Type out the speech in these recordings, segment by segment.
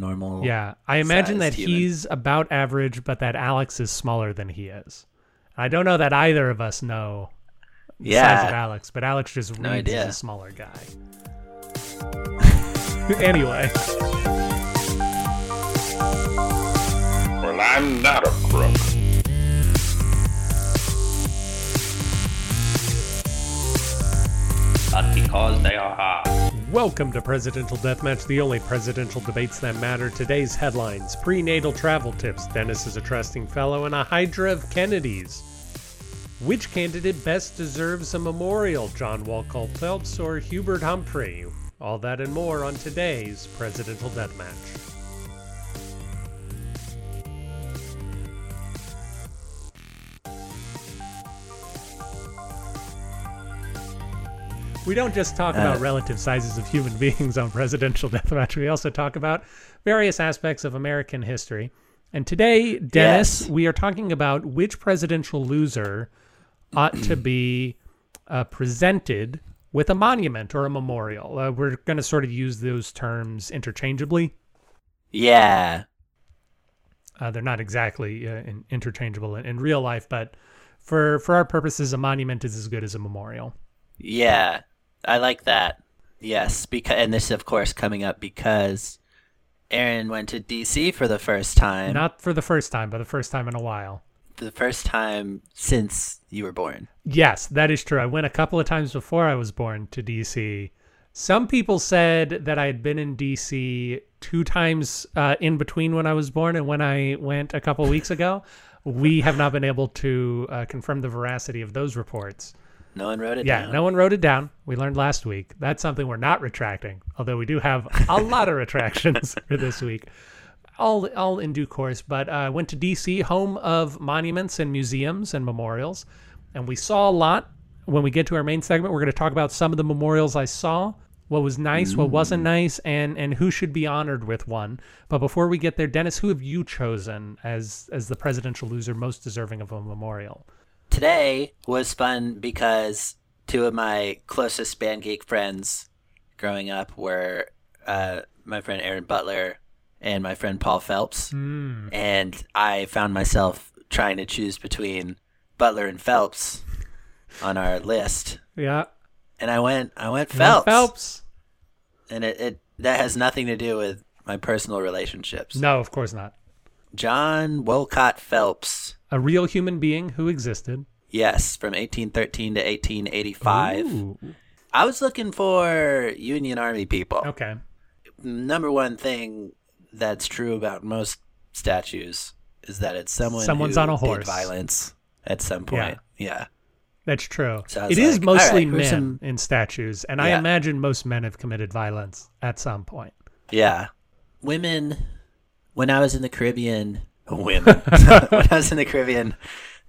normal. Yeah, I imagine that human. he's about average, but that Alex is smaller than he is. I don't know that either of us know the size of Yeah. Alex, but Alex just No reads idea. as a smaller guy. anyway, Well, I'm not a crook. but because they are hard. Welcome to Presidential Deathmatch, the only presidential debates that matter. Today's headlines prenatal travel tips. Dennis is a trusting fellow, and a hydra of Kennedys. Which candidate best deserves a memorial, John Wolcott Phelps or Hubert Humphrey? All that and more on today's Presidential Deathmatch. We don't just talk about Uh, relative sizes of human beings on Presidential Deathmatch. We also talk about various aspects of American history. And today, Dennis, Yes. we are talking about which presidential loser ought to be uh, presented with a monument or a memorial. Uh, we're going to sort of use those terms interchangeably. Yeah. Uh, they're not exactly uh, in, interchangeable in, in real life, but for for our purposes, a monument is as good as a memorial. Yeah. I like that. Yes, because and this is of course coming up because Aaron went to DC for the first time. Not for the first time, but the first time in a while. the first time since you were born. Yes, that is true. I went a couple of times before I was born to DC. Some people said that I had been in DC two times uh, in between when I was born and when I went a couple weeks ago. We have not been able to uh, confirm the veracity of those reports. No one wrote it Yeah, down. no one wrote it down. We learned last week. That's something we're not retracting, although we do have a lot of retractions for this week. All, all in due course. But I uh, went to DC, home of monuments and museums and memorials, and we saw a lot. When we get to our main segment, we're going to talk about some of the memorials I saw, what was nice, what wasn't nice, and and who should be honored with one. But before we get there, Dennis, who have you chosen as as the presidential loser most deserving of a memorial? Today was fun because two of my closest band geek friends growing up were uh, my friend Aaron Butler and my friend Paul Phelps. And I found myself trying to choose between Butler and Phelps on our list. Yeah, And I went I went Phelps. Phelps. And it, it that has nothing to do with my personal relationships. No, of course not. John Wolcott Phelps. A real human being who existed. Yes, from 1813 to 1885. Ooh. I was looking for Union Army people. Okay. Number one thing that's true about most statues is that it's someone Someone's who on a horse. violence at some point. Yeah. That's true. So It is mostly right, men some- in statues, and I imagine most men have committed violence at some point. Yeah. Women, when I was in the Caribbean, women, when I was in the Caribbean,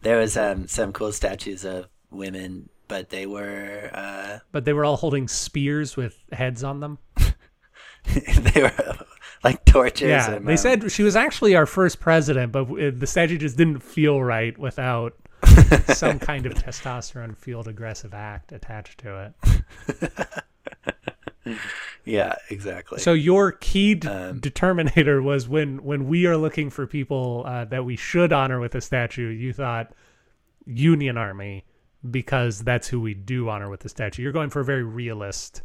there was um, some cool statues of women, but they were, uh, But they were all holding spears with heads on them. they were like torches. Yeah, and, they um, said she was actually our first president, but the statue just didn't feel right without some kind of testosterone fueled aggressive act attached to it. Yeah, exactly. So your key d- Um, determinator was when when we are looking for people uh, that we should honor with a statue. You thought Union Army because that's who we do honor with the statue. You're going for a very realist.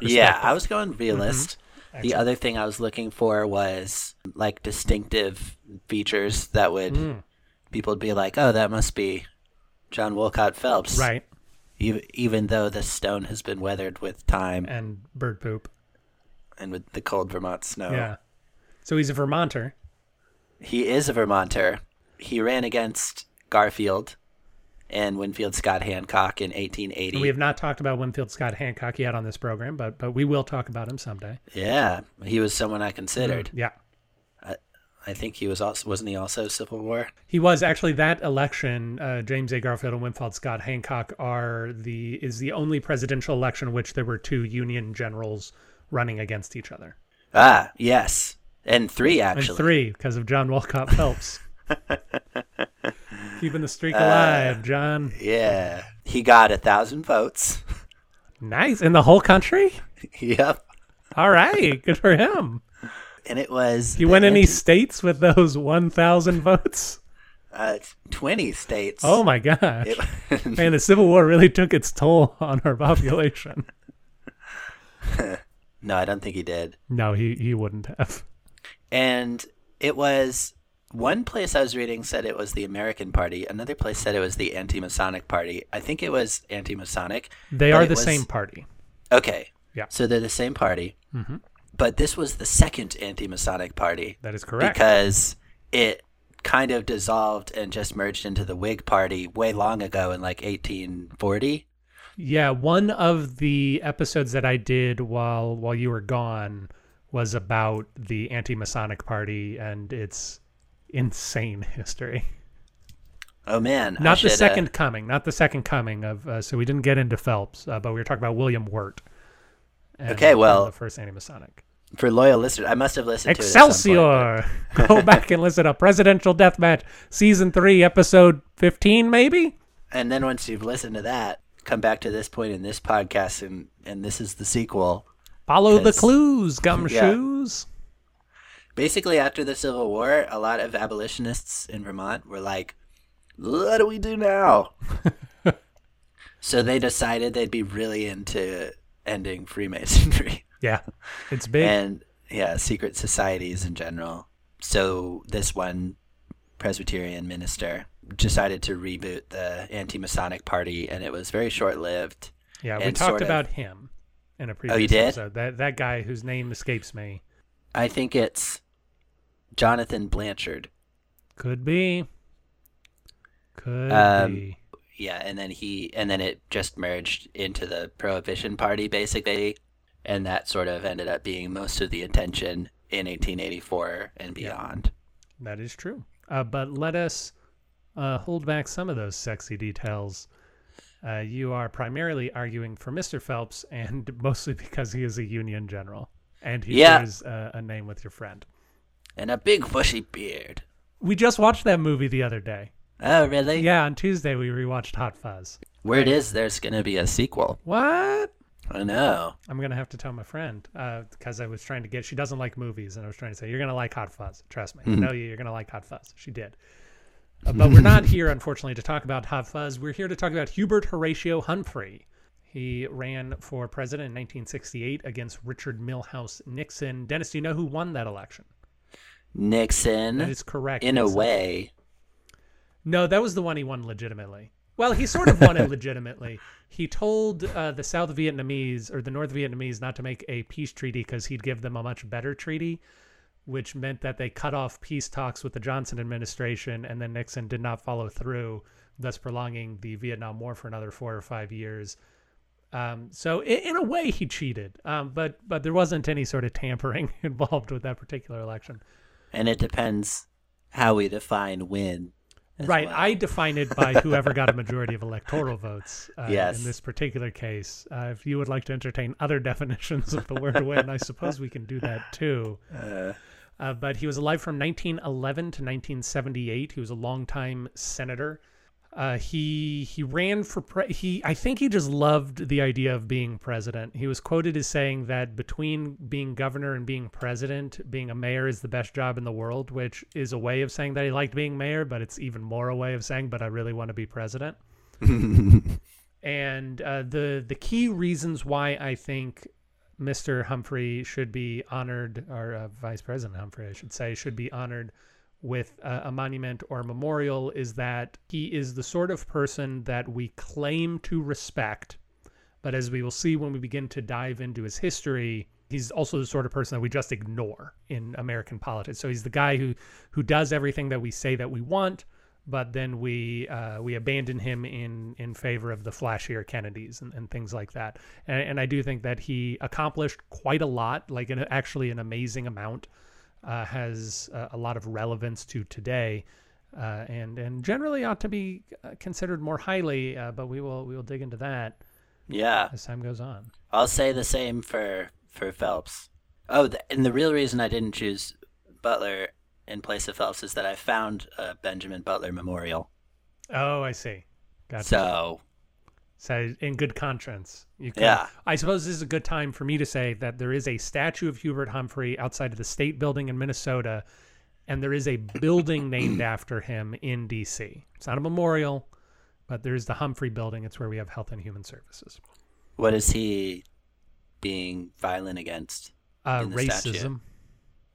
Yeah. I was going realist. The Excellent. other thing I was looking for was like distinctive features that would Mm. people would be like, "Oh, that must be John Wolcott Phelps." right Even, though the stone has been weathered with time and bird poop. and with the cold Vermont snow. Yeah. So he's a Vermonter. He is a Vermonter. He ran against Garfield and Winfield Scott Hancock in 1880. We have not talked about Winfield Scott Hancock yet on this program, but but we will talk about him someday. yeah, he was someone I considered. Mm, yeah. I think he was also wasn't he also Civil War? He was actually that election. Uh, James A. Garfield and Winfield Scott Hancock are the is the only presidential election in which there were two Union generals running against each other, Ah, yes, and three actually. and three because of John Wolcott Phelps. Keeping the streak Uh, alive, John. Yeah, he got a thousand votes. Nice in the whole country. yep. All right, good for him. And it was He the went any anti- states with those 1,000 votes? uh, twenty states. Oh my gosh. It- Man, the Civil War really took its toll on our population. no, I don't think he did. No, he, he wouldn't have. And it was one place I was reading said it was the American Party. Another place said it was the Anti-Masonic Party. I think it was Anti-Masonic. They are the was- same party. Okay. Yeah. So they're the same party. Mm-hmm. But this was the second Anti-Masonic Party. That is correct. because it kind of dissolved and just merged into the Whig Party way long ago in like 1840. Yeah, one of the episodes that I did while while you were gone was about the anti-Masonic party and its insane history. Oh man, I Not the should, uh, second coming, not the second coming of. Uh, so we didn't get into Phelps, uh, but we were talking about William Wirt. Okay, well- the first anti-Masonic. for loyal listeners, I must have listened to it. at Excelsior! Go back and listen to Presidential Deathmatch, season three, episode fifteen, maybe. and then once you've listened to that, come back to this point in this podcast, and and this is the sequel. Follow the clues, gumshoes. Basically, after the Civil War, a lot of abolitionists in Vermont were like, "What do we do now?" so they decided they'd be really into ending Freemasonry. Yeah, it's big. and yeah, secret societies in general. So this one Presbyterian minister decided to reboot the anti-Masonic party, and it was very short-lived. Yeah, we talked sort of- about him in a previous Oh, you did? episode. That that guy whose name escapes me. I think it's Jonathan Blanchard. Could be. Could Um, be. Yeah, and then he and then it just merged into the Prohibition Party basically, and that sort of ended up being most of the attention in 1884 and beyond. That is true. Uh, but let us uh, hold back some of those sexy details. Uh, you are primarily arguing for Mr. Phelps, and mostly because he is a Union general and he Yeah. shares uh, a name with your friend. And a big bushy beard. We just watched that movie the other day. Oh, really? Yeah, on Tuesday we rewatched Hot Fuzz. Word is there's going to be a sequel. What? I know. I'm gonna have to tell my friend because I was trying to get. She doesn't like movies, and I was trying to say you're gonna like Hot Fuzz. Trust me, I know you. You're gonna like Hot Fuzz. She did. Uh, but we're not here, unfortunately, to talk about Hot Fuzz. We're here to talk about Hubert Horatio Humphrey. He ran for president in 1968 against Richard Milhous Nixon. Dennis, do you know who won that election? Nixon, That is correct. in a way. No, that was the one he won legitimately. Well, he sort of won it legitimately. He told uh, the South Vietnamese or the North Vietnamese not to make a peace treaty because he'd give them a much better treaty, which meant that they cut off peace talks with the Johnson administration, and then Nixon did not follow through, thus prolonging the Vietnam War for another four or five years. Um, so in, in a way, he cheated, um, but but there wasn't any sort of tampering involved with that particular election. And it depends how we define win. Right. well. I define it by whoever got a majority of electoral votes. Uh, Yes. In this particular case, uh, if you would like to entertain other definitions of the word win, I suppose we can do that too. Uh, Uh, but he was alive from 1911 to 1978. He was a longtime senator. Uh, he he ran for pre he I think he just loved the idea of being president. He was quoted as saying that between being governor and being president, being a mayor is the best job in the world, which is a way of saying that he liked being mayor, but it's even more a way of saying, but I really want to be president. and uh, the the key reasons why I think Mr. Humphrey should be honored, or uh, Vice President Humphrey, I should say, should be honored with uh, a monument or a memorial is that he is the sort of person that we claim to respect. But as we will see when we begin to dive into his history, he's also the sort of person that we just ignore in American politics. So he's the guy who who does everything that we say that we want, but then we uh, we abandon him in in favor of the flashier Kennedys and, and things like that. And, and I do think that he accomplished quite a lot, like an, actually an amazing amount, uh, has uh, a lot of relevance to today, uh, and and generally ought to be uh, considered more highly. Uh, but we will we will dig into that yeah, as time goes on. I'll say the same for for Phelps. Oh, th and the real reason I didn't choose Butler in place of Phelps is that I found a Benjamin Butler memorial. Oh, I see. Gotcha. So So in good conscience, you can. Yeah. I suppose this is a good time for me to say that there is a statue of Hubert Humphrey outside of the state building in Minnesota, and there is a building named after him in D.C. It's not a memorial, but there's the Humphrey Building. It's where we have Health and Human Services. What is he being violent against? Uh, the statue. racism.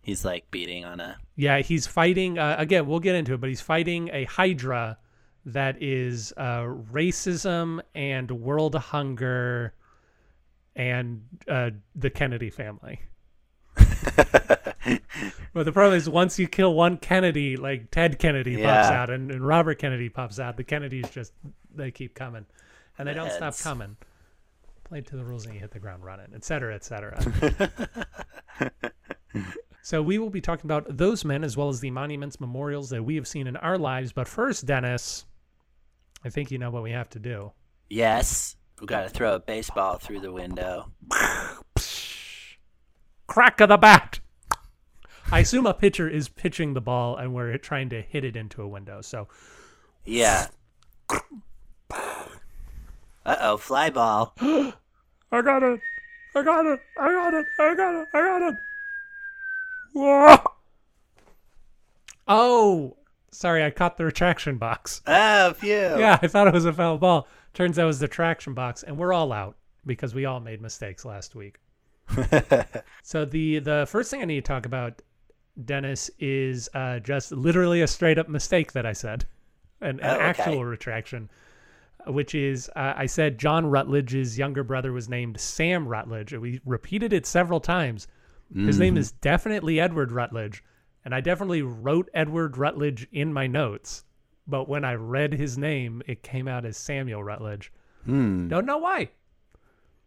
He's like beating on a. Yeah, he's fighting. Uh, again, we'll get into it, but he's fighting a Hydra that is uh, racism and world hunger and uh, the Kennedy family. but the problem is, once you kill one Kennedy, like Ted Kennedy pops out and, and Robert Kennedy pops out, the Kennedys just they keep coming, and they don't stop coming. Played to the rules and you hit the ground running, et cetera, et cetera. So we will be talking about those men as well as the monuments, memorials that we have seen in our lives. But first, Dennis, I think you know what we have to do. Yes, we got to throw a baseball through the window. Crack of the bat. I assume a pitcher is pitching the ball and we're trying to hit it into a window. So Yeah. Uh oh, fly ball. I got it. I got it. I got it. I got it. I got it. Whoa. Oh, sorry. I caught the retraction box. Oh, phew. Yeah, I thought it was a foul ball. Turns out it was the traction box, and we're all out because we all made mistakes last week. so the the first thing I need to talk about, Dennis, is uh, just literally a straight up mistake that I said, an, an Oh, okay. actual retraction, which is uh, I said John Rutledge's younger brother was named Sam Rutledge, and we repeated it several times. His name is definitely Edward Rutledge, and I definitely wrote Edward Rutledge in my notes. But when I read his name, it came out as Samuel Rutledge. Hmm. Don't know why.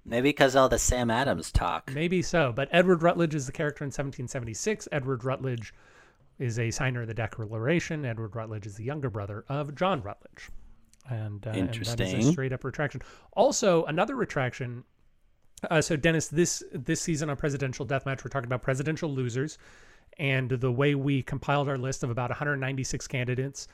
Maybe because all the Sam Adams talk. Maybe so. But Edward Rutledge is the character in 1776. Edward Rutledge is a signer of the Declaration. Edward Rutledge is the younger brother of John Rutledge. And, uh, and that is a Interesting. straight up retraction. Also, another retraction. Uh, so, Dennis, this this season on Presidential Deathmatch, we're talking about presidential losers. And the way we compiled our list of about 196 candidates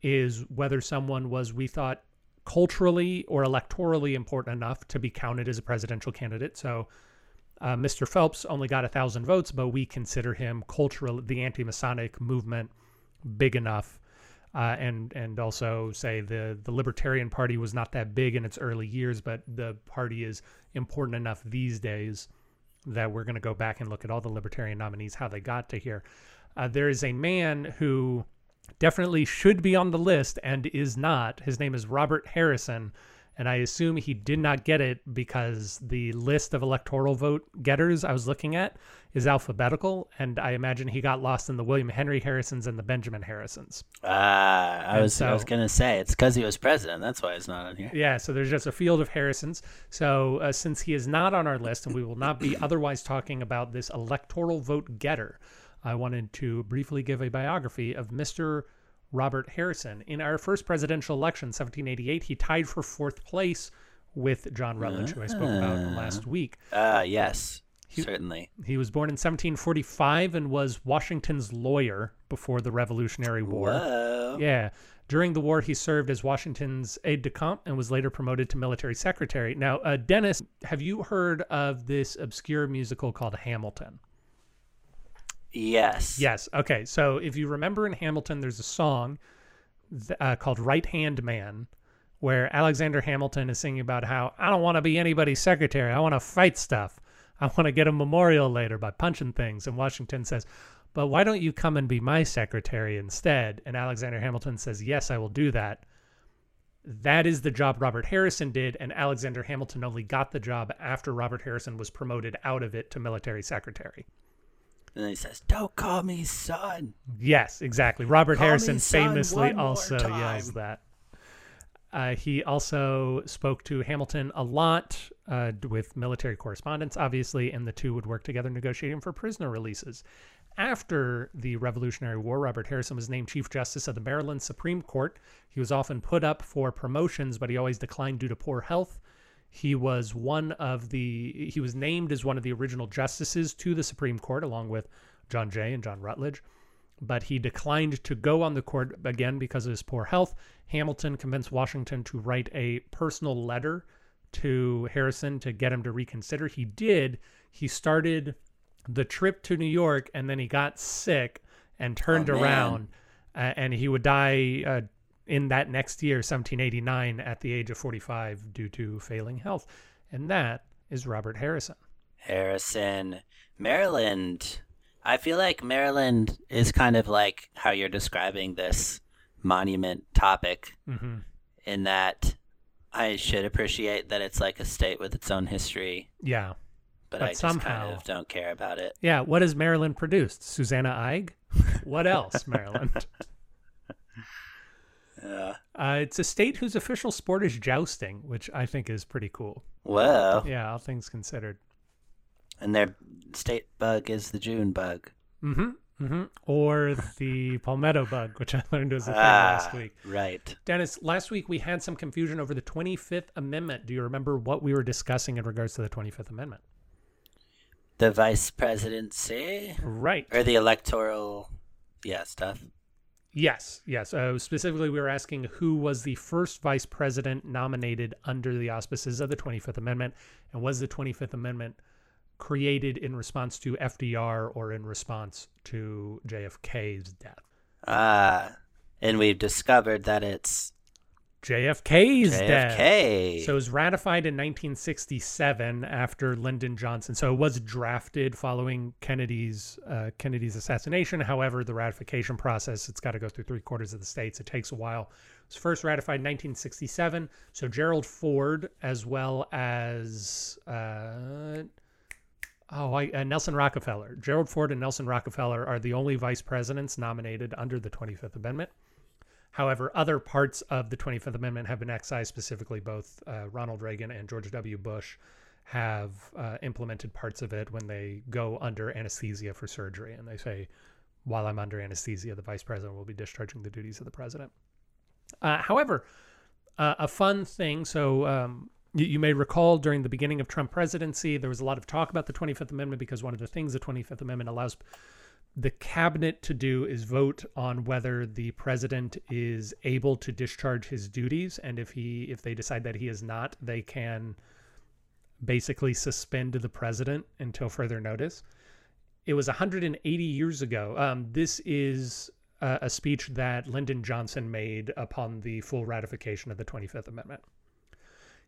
is whether someone was, we thought, culturally or electorally important enough to be counted as a presidential candidate. So, uh, Mr. Phelps only got a thousand votes, but we consider him cultural, the anti-Masonic movement, big enough, uh, and and also say the the Libertarian Party was not that big in its early years, but the party is important enough these days that we're going to go back and look at all the Libertarian nominees, how they got to here. Uh, there is a man who definitely should be on the list and is not. His name is Robert Harrison, and I assume he did not get it because the list of electoral vote getters I was looking at is alphabetical, and I imagine he got lost in the William Henry Harrisons and the Benjamin Harrisons. Ah, I And was I was gonna say it's because he was president. That's why it's not on here. Yeah, so there's just a field of Harrisons. So uh, since he is not on our list, and we will not be otherwise talking about this electoral vote getter, I wanted to briefly give a biography of Mr. Robert Harrison. In our first presidential election, 1788, he tied for fourth place with John Rutledge, who I spoke about last week. Ah, yes, certainly. He was born in 1745 and was Washington's lawyer before the Revolutionary War. Whoa. Yeah. During the war, he served as Washington's aide de camp and was later promoted to military secretary. Now, uh, Dennis, have you heard of this obscure musical called Hamilton? Yes. Yes. Okay. So if you remember in Hamilton, there's a song uh, called Right Hand Man where Alexander Hamilton is singing about how I don't want to be anybody's secretary. I want to fight stuff. I want to get a memorial later by punching things. And Washington says, but why don't you come and be my secretary instead? And Alexander Hamilton says, yes, I will do that. That is the job Robert Harrison did, and Alexander Hamilton only got the job after Robert Harrison was promoted out of it to military secretary. And then he says, "Don't call me son." Yes, exactly. Robert Call Harrison famously also time. yells that. Uh, he also spoke to Hamilton a lot uh, with military correspondence, obviously, and the two would work together negotiating for prisoner releases. After the Revolutionary War, Robert Harrison was named Chief Justice of the Maryland Supreme Court. He was often put up for promotions, but he always declined due to poor health. He was one of the he was named as one of the original justices to the Supreme Court along with John Jay and John Rutledge. but he declined to go on the court again because of his poor health. Hamilton convinced Washington to write a personal letter to Harrison to get him to reconsider. He did. He started the trip to New York and then he got sick and turned Oh, around uh, and he would die uh, in that next year 1789 at the age of 45 due to failing health. And that is robert harrison. Harrison, Maryland. I feel like Maryland is kind of like how you're describing this monument topic, hmm in that I should appreciate that it's like a state with its own history, yeah. but, But I somehow- kind of don't care about it. yeah what has maryland produced? Susanna eig what else maryland Uh, uh, it's a state whose official sport is jousting which i think is pretty cool whoa. yeah all things considered And their state bug is the June bug. Mm hmm. Mm -hmm. or the palmetto bug which i learned was a thing Ah, last week right. Dennis, last week we had some confusion over the 25th Amendment. Do you remember what we were discussing in regards to the 25th Amendment? The vice presidency Right. or the electoral, yeah, stuff. Yes, yes. Uh, specifically, we were asking who was the first vice president nominated under the auspices of the 25th Amendment, and was the 25th Amendment created in response to FDR or in response to JFK's death? Ah, and we've discovered that it's JFK's death. JFK. So it was ratified in 1967 after Lyndon Johnson. So it was drafted following Kennedy's uh, Kennedy's assassination. However, the ratification process it's got to go through three quarters of the states. It takes a while. It was first ratified in 1967. So Gerald Ford, as well as uh, oh, I, uh, Nelson Rockefeller, Gerald Ford and Nelson Rockefeller are the only vice presidents nominated under the 25th Amendment. However, other parts of the 25th Amendment have been excised, specifically both uh, Ronald Reagan and George W. Bush have uh, implemented parts of it when they go under anesthesia for surgery. And they say, while I'm under anesthesia, the vice president will be discharging the duties of the president. Uh, however, uh, a fun thing. So um, you, you may recall during the beginning of Trump presidency, there was a lot of talk about the 25th Amendment because one of the things the 25th Amendment allows the cabinet to do is vote on whether the president is able to discharge his duties and if he if they decide that he is not they can basically suspend the president until further notice. It was 180 years ago. Um, this is uh, a speech that lyndon johnson made upon the full ratification of the 25th amendment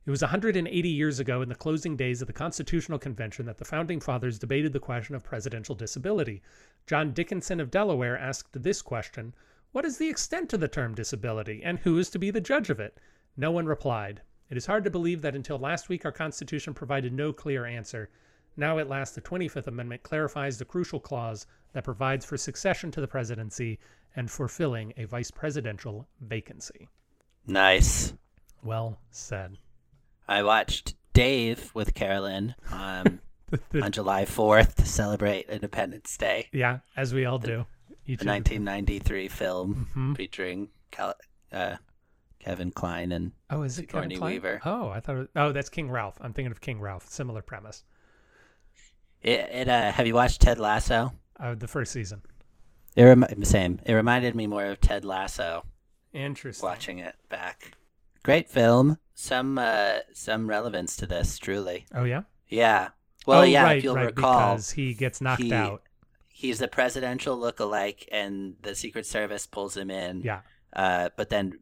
it was 180 years ago in the closing days of the Constitutional Convention that the Founding Fathers debated the question of presidential disability. John Dickinson of Delaware asked this question What is the extent of the term disability, and who is to be the judge of it? No one replied. It is hard to believe that until last week our Constitution provided no clear answer. Now, at last, the 25th Amendment clarifies the crucial clause that provides for succession to the presidency and for filling a vice presidential vacancy. nice. Well said. I watched Dave with Carolyn um, on July 4th to celebrate Independence Day. Yeah, as we all do. The of the- 1993 film Mhm. featuring Cal- uh, Kevin Kline and Oh, is it Kevin Kline? Weaver. Oh, I thought. It, oh, that's King Ralph. I'm thinking of King Ralph. Similar premise. it. it uh, have you watched Ted Lasso? Uh, the first season. It remi- same. It reminded me more of Ted Lasso Interesting. watching it back. Great film. Some uh, some relevance to this, truly. Oh yeah. Yeah. Well, oh, yeah. right, if you'll right, recall, because he gets knocked he- out. he's the presidential look-alike, and the Secret Service pulls him in. Yeah. Uh, but then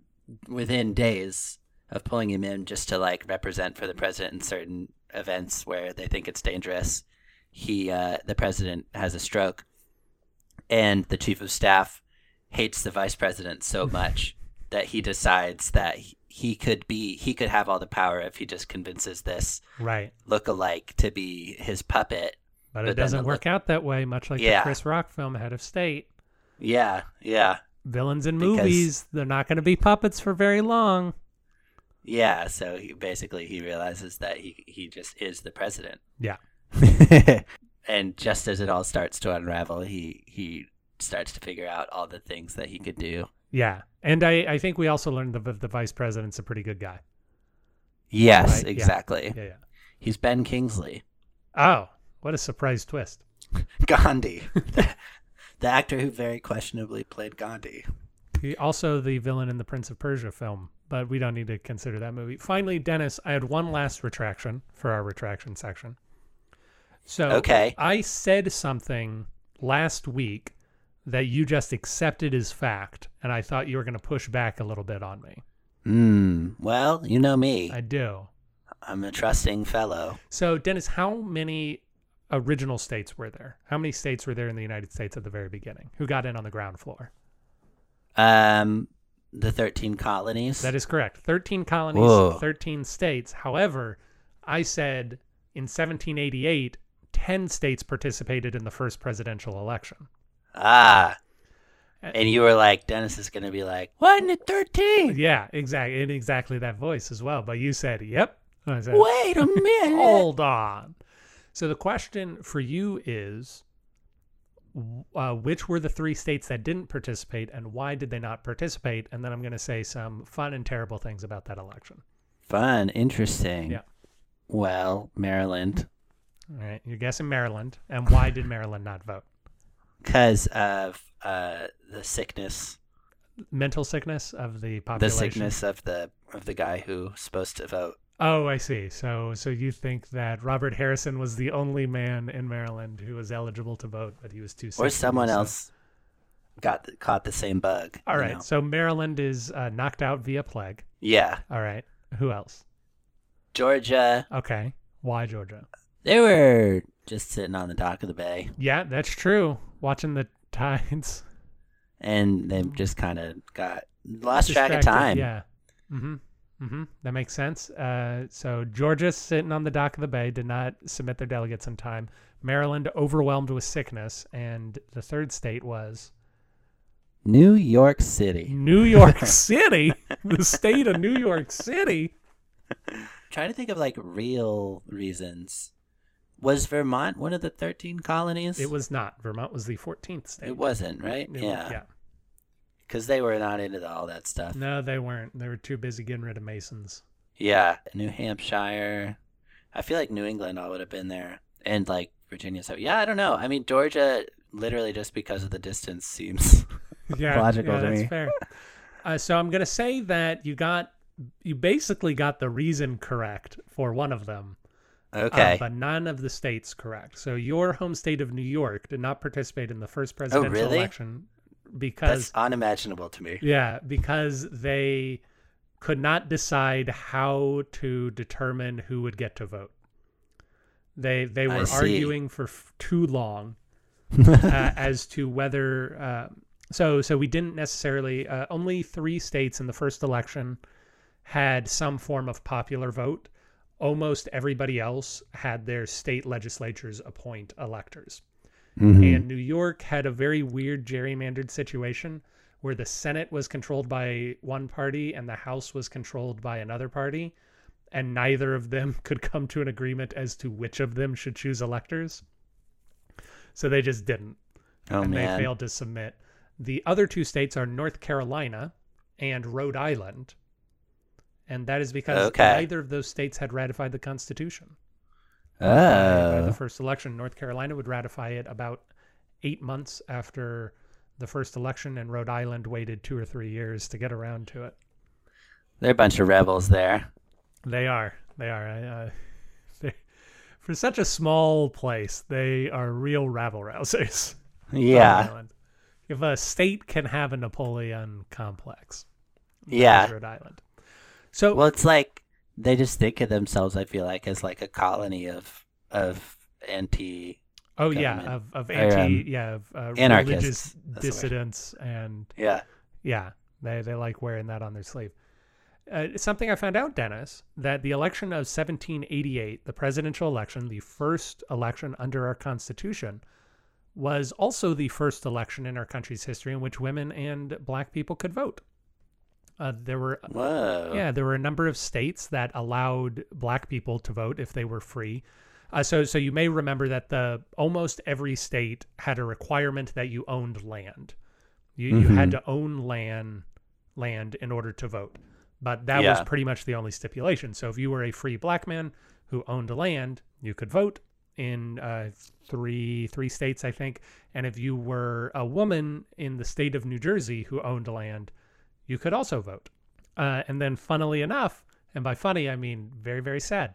within days of pulling him in just to like represent for the president in certain events where they think it's dangerous, he uh, the president has a stroke, and the chief of staff hates the vice president so much that he decides that he- he could be he could have all the power if he just convinces this Right. look-alike to be his puppet. But, But it doesn't work out that way. Much like Yeah. the Chris Rock film Head of State. Yeah, yeah. Villains in Because- movies, they're not going to be puppets for very long. Yeah, so he basically he realizes that he he just is the president. Yeah. and just as it all starts to unravel, he he starts to figure out all the things that he could do. Yeah. And I, I think we also learned that the vice president's a pretty good guy. Yes, Right, yeah. exactly. Yeah, yeah. He's Ben Kingsley. Oh, what a surprise twist. Gandhi. The actor who very questionably played Gandhi. He also the villain in the Prince of Persia film, but we don't need to consider that movie. Finally, Dennis, I had one last retraction for our retraction section. So Okay. I said something last week that you just accepted as fact, and I thought you were going to push back a little bit on me. Hmm. Well, you know me. I do. I'm a trusting fellow. So, Dennis, how many original states were there? How many states were there in the United States at the very beginning? Who got in on the ground floor? Um, the thirteen colonies. That is correct. 13 colonies, Whoa. 13 states. However, I said in 1788, 10 states participated in the first presidential election. Ah. Uh, And you were like, Dennis is gonna be like, wasn't it thirteen? Yeah, exactly. In exactly that voice as well. But you said, yep. I said, Wait a minute. hold on. So the question for you is uh, which were the three states that didn't participate and why did they not participate? And then I'm going to say some fun and terrible things about that election. Fun, interesting. Yeah. Well, Maryland, All right. You're guessing Maryland. And why did Maryland not vote? Because of uh the sickness, Mental sickness of the population. the sickness of the of the guy who's supposed to vote. Oh, I see. So, so you think that Robert Harrison was the only man in Maryland who was eligible to vote, but he was too sick. or someone so. else got caught the same bug. All right. know? So Maryland is uh, knocked out via plague. Yeah, All right. Who else? Georgia. Okay. Why Georgia? They were just sitting on the dock of the bay, Yeah, that's true. Watching the tides. and they just kind of got lost track of time. Yeah. Mm-hmm. Mm-hmm. That makes sense. Uh, so Georgia sitting on the dock of the bay did not submit their delegates in time. Maryland overwhelmed with sickness, and the third state was New York City. New York City, the state of New York City. trying to think of like real reasons. Was Vermont one of the thirteen colonies? It was not. Vermont was the 14th state. It wasn't, right? It was- yeah, yeah. because they were not into all that stuff. No, they weren't. They were too busy getting rid of Masons. Yeah, New Hampshire. I feel like New England all would have been there, and like Virginia. So yeah, I don't know. I mean, Georgia, literally just because of the distance, seems Yeah, Logical yeah, to that's me. fair. Uh, so I'm gonna say that you got, you basically got the reason correct for one of them. Uh, okay. but none of the states correct. So your home state of New York did not participate in the first presidential Oh, really? election That's because unimaginable to me. yeah, because they could not decide how to determine who would get to vote. They they were arguing for f- too long uh, as to whether uh, so so we didn't necessarily uh, only three states in the first election had some form of popular vote almost everybody else had their state legislatures appoint electors Mhm. and new york had a very weird gerrymandered situation where the senate was controlled by one party and the house was controlled by another party and neither of them could come to an agreement as to which of them should choose electors so they just didn't oh and man. they failed to submit. The other two states are North Carolina and Rhode Island. And that is because Okay. neither of those states had ratified the Constitution. By, by Oh. the first election, North Carolina would ratify it about eight months after the first election, and Rhode Island waited two or three years to get around to it. They're a bunch of rebels there. They are. They are. Uh, they, for such a small place, they are real rabble rousers. Yeah. If a state can have a Napoleon complex, Yeah. Rhode Island. So Well, it's like they just think of themselves. I feel like as like a colony of of anti. oh yeah, of of Or, anti um, yeah of uh, religious That's the word. dissidents and Yeah. yeah they they like wearing that on their sleeve. Uh, something I found out, Dennis, that the election of 1788, the presidential election, the first election under our Constitution, was also the first election in our country's history in which women and black people could vote. Uh, there were Whoa. Yeah, there were a number of states that allowed black people to vote if they were free. Uh, so, so you may remember that the almost every state had a requirement that you owned land. You you had Mhm. to own land land in order to vote, but that was pretty much the only stipulation. So, if you were a free black man who owned land, you could vote. in uh, three three states, I think. And if you were a woman in the state of New Jersey who owned land, you could also vote. Uh, and then, funnily enough, and by funny I mean very very sad.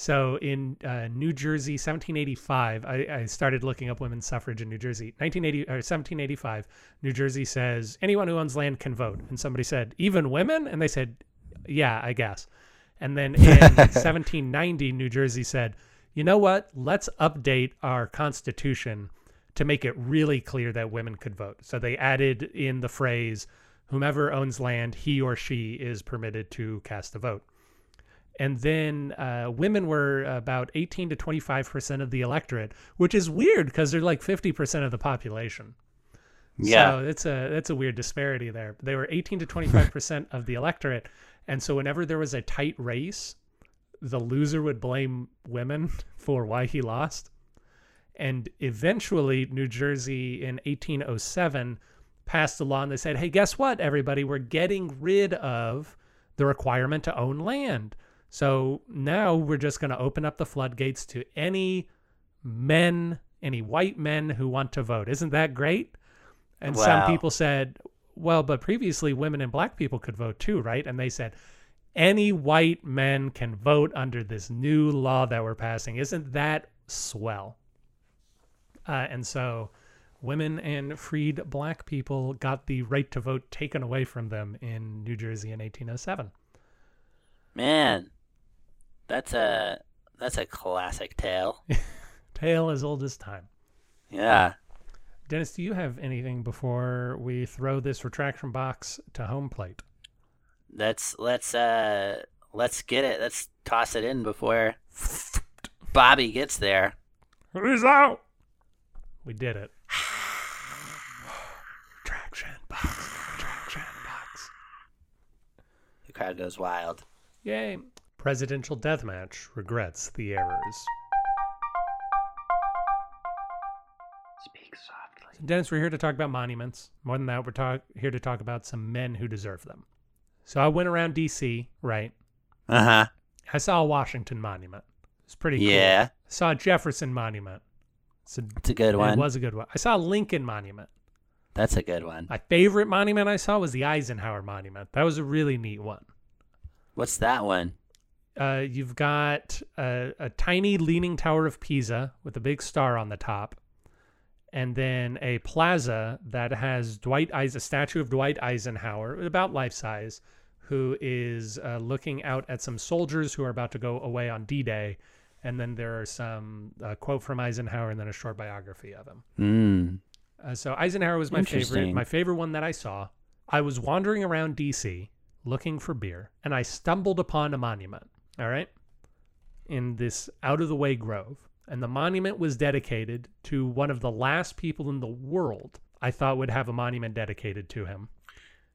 So in uh, New Jersey, 1785, I, I started looking up women's suffrage in New Jersey. 1980 or 1785, New Jersey says anyone who owns land can vote. And somebody said, even women? And they said, yeah, I guess. And then in 1790, New Jersey said, you know what? Let's update our constitution to make it really clear that women could vote. So they added in the phrase, whomever owns land, he or she is permitted to cast a vote and then uh, women were about 18 to 25 percent of the electorate, which is weird because they're like 50 percent of the population. Yeah. so it's a that's a weird disparity there. They were 18 to 25 percent of the electorate, and so whenever there was a tight race, the loser would blame women for why he lost. And eventually, New Jersey in 1807 passed a law and they said, hey, guess what, everybody? We're getting rid of the requirement to own land. So now we're just going to open up the floodgates to any men, any white men who want to vote. Isn't that great? And some people said, well, but previously women and black people could vote too, right? And they said, any white men can vote under this new law that we're passing. Isn't that swell? Uh, and so women and freed black people got the right to vote taken away from them in New Jersey in 1807. Man, that's a that's a classic tale. Tale as old as time. Yeah. Dennis, do you have anything before we throw this retraction box to home plate? Let's let's uh let's get it. Let's toss it in before Bobby gets there. Who's out? We did it. retraction box. Retraction box. The crowd goes wild. Yay. Presidential deathmatch regrets the errors. Speak softly. So Dennis, we're here to talk about monuments. More than that, we're talk here to talk about some men who deserve them. So I went around D.C., right? Uh huh. I saw a Washington monument. It's pretty cool. Yeah. I saw a Jefferson monument. It's a, It's a good one. it was a good one. I saw a Lincoln monument. That's a good one. My favorite monument I saw was the Eisenhower monument. That was a really neat one. What's that one? Uh, you've got a, a tiny leaning tower of Pisa with a big star on the top, and then a plaza that has Dwight a statue of Dwight Eisenhower, about life size, who is uh, looking out at some soldiers who are about to go away on D-Day, and then there are some uh, quote from Eisenhower and then a short biography of him. Mm. Uh, so Eisenhower was my favorite. My favorite one that I saw. I was wandering around DC looking for beer, and I stumbled upon a monument. All right, in this out of the way grove, and the monument was dedicated to one of the last people in the world I thought would have a monument dedicated to him.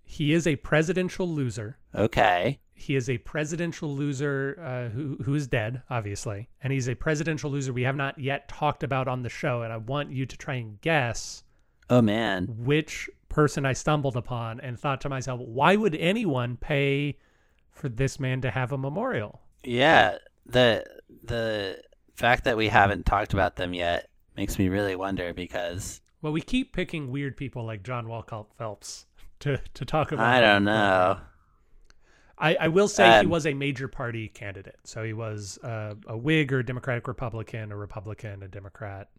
He is a presidential loser. Okay. He is a presidential loser uh, who who is dead, obviously, and he's a presidential loser we have not yet talked about on the show. And I want you to try and guess Oh man. which person I stumbled upon and thought to myself, why would anyone pay for this man to have a memorial? Yeah. The the fact that we haven't talked about them yet makes me really wonder because Well, we keep picking weird people like John Wolcott Phelps to to talk about. I don't know. I, I will say he Um, was a major party candidate. So he was uh, a Whig or Democratic Republican, a Republican, a Democrat.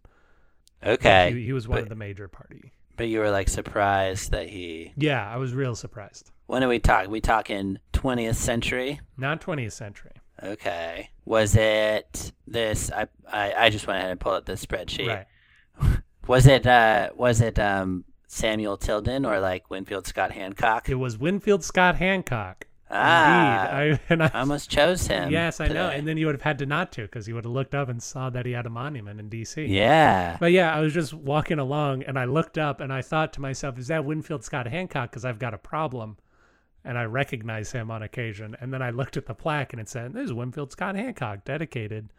Okay. He, he was one but- of the major party. But you were like surprised that he. Yeah, I was real surprised. When are we talking? We talking 20th century? Not 20th century. Okay. Was it this? I I, I just went ahead and pulled up this spreadsheet. Right. Was it uh was it um Samuel Tilden or like Winfield Scott Hancock? It was Winfield Scott Hancock. Ah, Indeed. I, and I, almost chose him. Yes, I know. And then you would have had to not to because you would have looked up and saw that he had a monument in D.C. yeah. But yeah, I was just walking along and I looked up and I thought to myself, is that Winfield Scott Hancock? Because I've got a problem. And I recognize him on occasion. And then I looked at the plaque and it said, there's Winfield Scott Hancock, dedicated,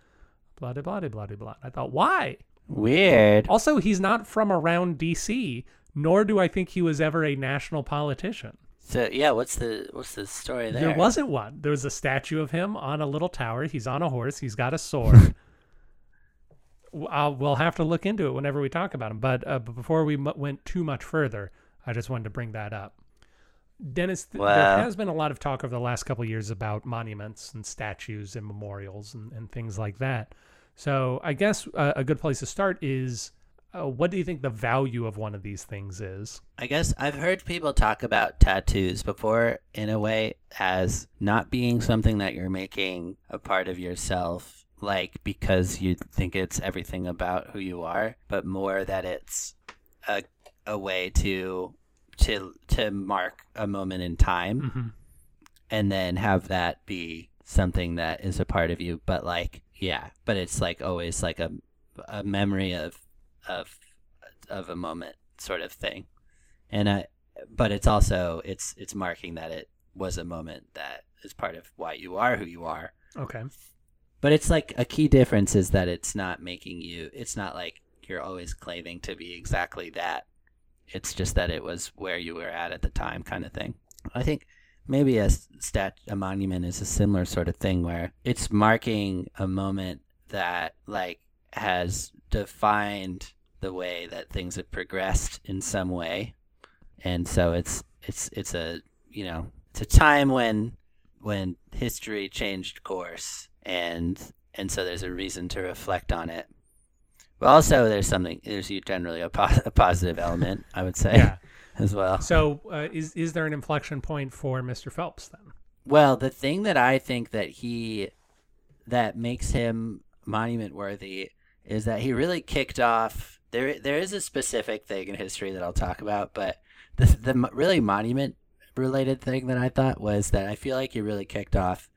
blah, blah, blah, blah, blah, blah. I thought, why? Weird. Also, he's not from around D.C., nor do I think he was ever a national politician. So yeah, what's the what's the story there? There wasn't one. There was a statue of him on a little tower. He's on a horse. He's got a sword. I'll, we'll have to look into it whenever we talk about him. But, uh, but before we went too much further, I just wanted to bring that up. Dennis, th- Wow. there has been a lot of talk over the last couple of years about monuments and statues and memorials and, and things like that. So I guess uh, a good place to start is uh, what do you think the value of one of these things is? I guess I've heard people talk about tattoos before in a way as not being something that you're making a part of yourself, like because you think it's everything about who you are, but more that it's a a way to to to mark a moment in time Mm-hmm. and then have that be something that is a part of you but like yeah but it's like always like a a memory of of of a moment sort of thing. And i but it's also it's it's marking that it was a moment that is part of why you are who you are. Okay. but it's like a key difference is that it's not making you it's not like you're always claiming to be exactly that. It's just that it was where you were at at the time kind of thing. I think maybe a stat a monument is a similar sort of thing where it's marking a moment that like has defined the way that things have progressed in some way and so it's it's it's a you know it's a time when when history changed course and and so there's a reason to reflect on it but also there's something there's generally a, po- a positive element i would say Yeah. as well So uh, is is there an inflection point for Mr. Phelps then? well the thing that i think that he that makes him monument worthy is that he really kicked off there there is a specific thing in history that i'll talk about but the, the really monument related thing that i thought was that i feel like you really kicked off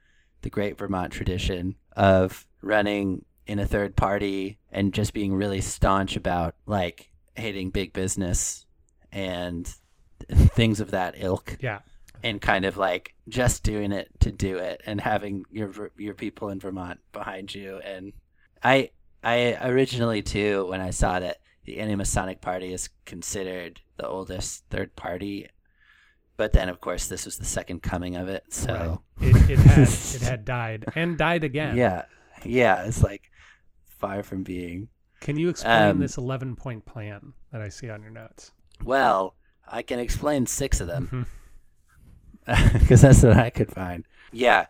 the great vermont tradition of running in a third party and just being really staunch about like hating big business and things of that ilk Yeah. and kind of like just doing it to do it and having your your people in Vermont behind you and I I originally too when I saw that the Anti-Masonic Party is considered the oldest third party but then of course this was the second coming of it so It, it had it had died and died again. yeah yeah it's like far from being Can you explain Um, this 11 point plan that I see on your notes? well I can explain six of them because that's what I could find. Yeah,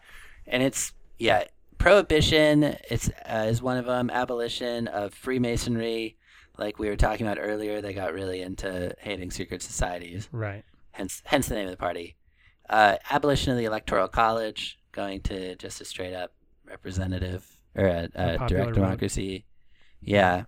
and it's yeah, prohibition. It's uh, is one of them. Abolition of Freemasonry, like we were talking about earlier. They got really into hating secret societies. Right. Hence, hence the name of the party. Uh, abolition of the Electoral College, going to just a straight up representative or a, A a direct democracy. Yeah.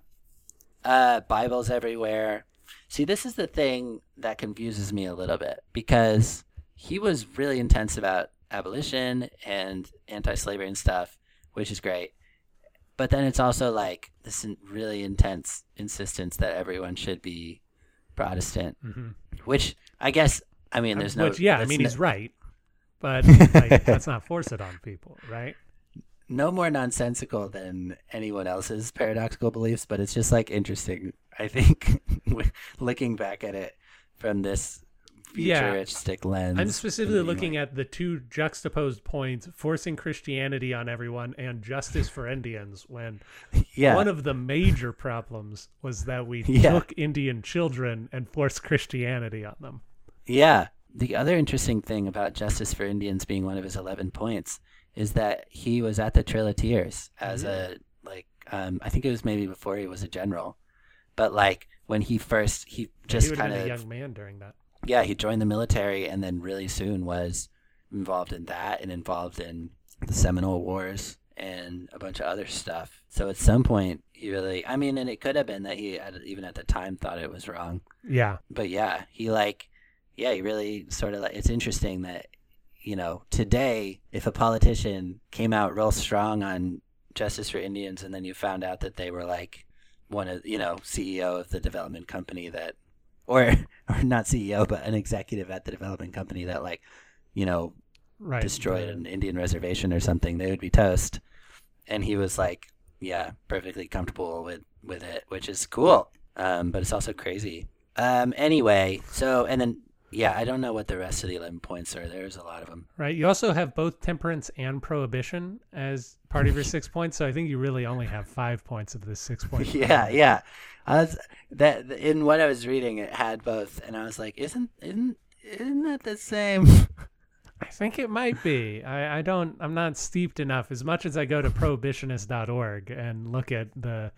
Uh, Bibles everywhere. See, this is the thing that confuses me a little bit because he was really intense about abolition and anti-slavery and stuff, which is great. But then it's also like this really intense insistence that everyone should be Protestant, hmm which I guess I mean there's no Which, yeah, I mean, no, he's right. But like, let's not force it on people, right? no more nonsensical than anyone else's paradoxical beliefs, but it's just like interesting. I think looking back at it from this Yeah. futuristic lens. I'm specifically looking at the two juxtaposed points forcing Christianity on everyone and justice for Indians when yeah, one of the major problems was that we Yeah. took Indian children and forced Christianity on them. Yeah. The other interesting thing about Justice for Indians being one of his 11 points is that he was at the Trail of Tears as a, like, um, I think it was maybe before he was a general. But, like, when he first, he just he would have kind of, young man during that. Yeah, he joined the military and then really soon was involved in that and involved in the Seminole Wars and a bunch of other stuff. So at some point, he really, I mean, and it could have been that he, at, even at the time, thought it was wrong Yeah. but yeah, he like, yeah, he really sort of like. It's interesting that, you know, today if a politician came out real strong on justice for Indians, and then you found out that they were like one of you know CEO of the development company that, or or not CEO but an executive at the development company that like, you know, Right. destroyed an Indian reservation or something, they would be toast. And he was like, yeah, perfectly comfortable with with it, which is cool. Um, but it's also crazy. Um, anyway, so and then Yeah, I don't know what the rest of the 11 points are. There's a lot of them. Right. You also have both temperance and prohibition as part of your six points. So I think you really only have five points of this six point. Yeah, yeah. I was that in what I was reading, it had both, and I was like, "Isn't isn't isn't that the same?" I think it might be. I, I don't. I'm not steeped enough. As much as I go to prohibitionist.org and look at the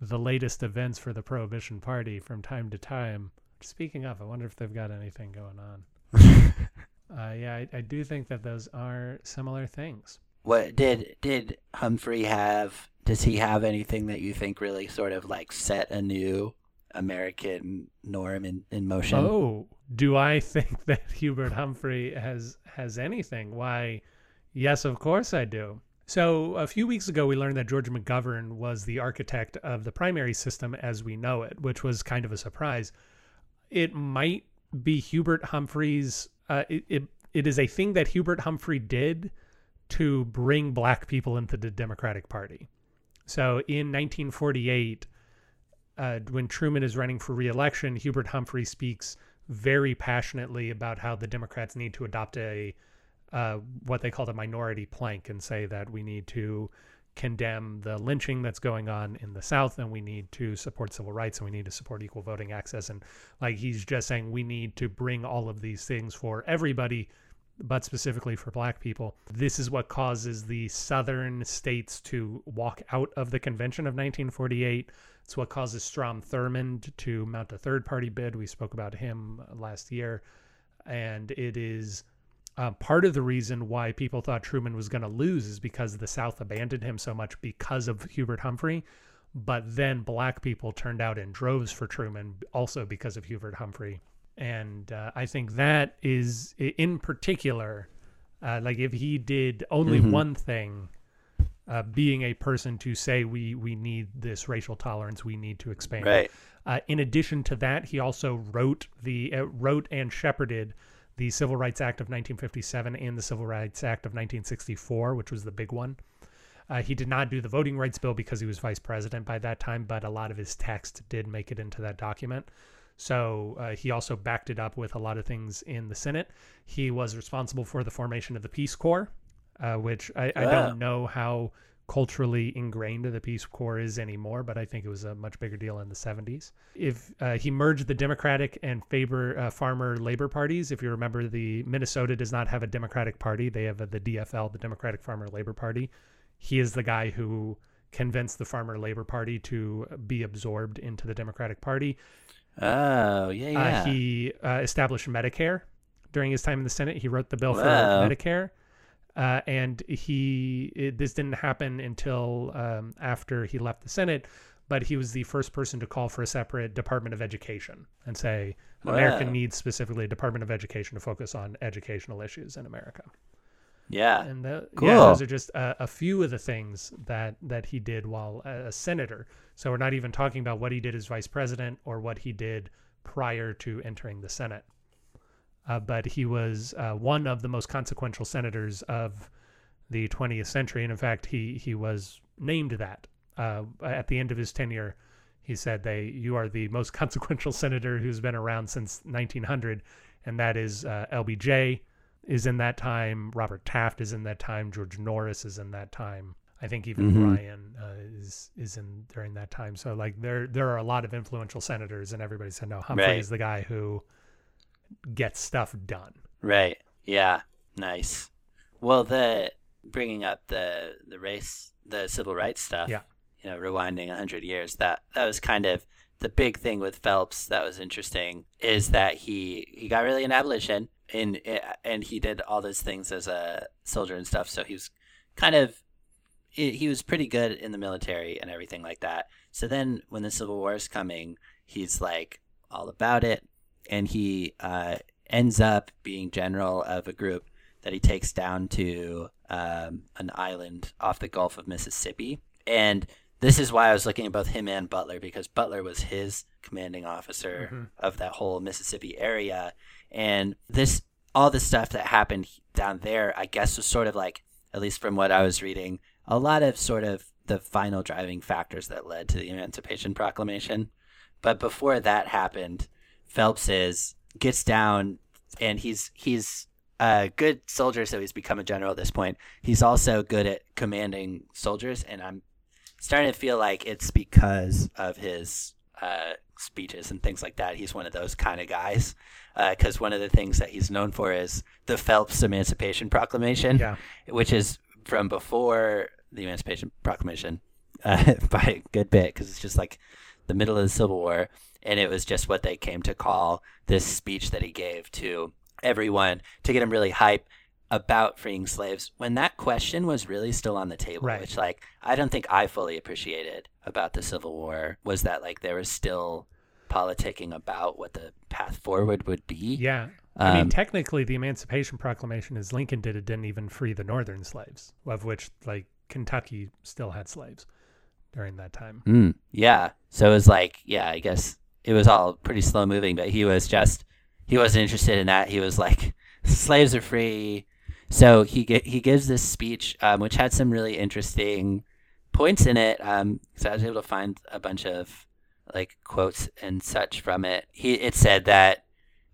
the latest events for the Prohibition Party from time to time. Speaking of, I wonder if they've got anything going on. uh, yeah, I, I do think that those are similar things. What did did Humphrey have? Does he have anything that you think really sort of like set a new American norm in, in motion? Oh, do I think that Hubert Humphrey has has anything? Why, yes, of course I do. So a few weeks ago, we learned that George McGovern was the architect of the primary system as we know it, which was kind of a surprise. It might be Hubert Humphrey's. Uh, it, it it is a thing that Hubert Humphrey did to bring black people into the Democratic Party. So in 1948, uh, when Truman is running for reelection, Hubert Humphrey speaks very passionately about how the Democrats need to adopt a uh, what they call a minority plank and say that we need to condemn the lynching that's going on in the South and we need to support civil rights and we need to support equal voting access. And like he's just saying, we need to bring all of these things for everybody, but specifically for black people. This is what causes the southern states to walk out of the convention of 1948. It's what causes Strom Thurmond to mount a third party bid. We spoke about him last year. And it is uh, part of the reason why people thought Truman was going to lose is because the South abandoned him so much because of Hubert Humphrey. But then black people turned out in droves for Truman also because of Hubert Humphrey. And uh, I think that is, in particular, uh, like if he did only Mhm. one thing, uh, being a person to say we we need this racial tolerance, we need to expand. Right. Uh, in addition to that, he also wrote the uh, wrote and shepherded the Civil Rights Act of 1957 and the Civil Rights Act of 1964, which was the big one. Uh, he did not do the voting rights bill because he was vice president by that time, but a lot of his text did make it into that document. So uh, he also backed it up with a lot of things in the Senate. He was responsible for the formation of the Peace Corps, uh, which I, I Wow. don't know how culturally ingrained the Peace Corps is anymore, but I think it was a much bigger deal in the 70s. If uh, he merged the Democratic and Faber uh, Farmer Labor parties, if you remember, the Minnesota does not have a Democratic Party; they have a, the DFL, the Democratic Farmer Labor Party. He is the guy who convinced the Farmer Labor Party to be absorbed into the Democratic Party. Oh, yeah, yeah. Uh, he uh, established Medicare during his time in the Senate. He wrote the bill for. Medicare, uh, and he it, this didn't happen until um, after he left the Senate. But he was the first person to call for a separate Department of Education and say America Wow. needs specifically a Department of Education to focus on educational issues in America. Yeah. And the, Cool. yeah, those are just a, a few of the things that that he did while a, a senator. So we're not even talking about what he did as vice president or what he did prior to entering the Senate. Uh, but he was uh, one of the most consequential senators of the 20th century, and in fact, he he was named that uh, at the end of his tenure. He said, "They, you are the most consequential senator who's been around since 1900," and that is uh, LBJ is in that time. Robert Taft is in that time. George Norris is in that time. I think even Mhm. Bryan uh, is is in during that time. So like there there are a lot of influential senators, and everybody said no. Humphrey Right. is the guy who gets stuff done. Right. Yeah. Nice. Well, the bringing up the the race, the civil rights stuff. Yeah. You know, rewinding a hundred years. That that was kind of the big thing with Phelps. That was interesting is that he he got really an abolition and and he did all those things as a soldier and stuff. So he was kind of he was pretty good in the military and everything like that. So then when the Civil War is coming, he's like all about it, and he uh, ends up being general of a group that he takes down to um, an island off the Gulf of Mississippi. And this is why I was looking at both him and Butler because Butler was his commanding officer Mhm. of that whole Mississippi area. And this, all the stuff that happened down there, I guess, was sort of like, at least from what I was reading, a lot of sort of the final driving factors that led to the Emancipation Proclamation. But before that happened, Phelps is gets down and he's he's a good soldier, so he's become a general at this point. He's also good at commanding soldiers, and I'm starting to feel like it's because of his uh, speeches and things like that. He's one of those kind of guys. Because one of the things that he's known for is the Phelps Emancipation Proclamation, Yeah. which is from before the Emancipation Proclamation uh, by a good bit, because it's just like the middle of the Civil War, and it was just what they came to call this speech that he gave to everyone to get him really hype about freeing slaves when that question was really still on the table Right. which like i don't think i fully appreciated about the civil war was that like there was still politicking about what the path forward would be Yeah. I mean, Um, technically, the Emancipation Proclamation, as Lincoln did it, didn't even free the northern slaves, of which, like, Kentucky still had slaves during that time. Mm, yeah. So it was like, yeah, I guess it was all pretty slow moving, but he was just he wasn't interested in that. He was like, slaves are free. So he ge- he gives this speech, um, which had some really interesting points in it. Um, so I was able to find a bunch of like quotes and such from it. He it said that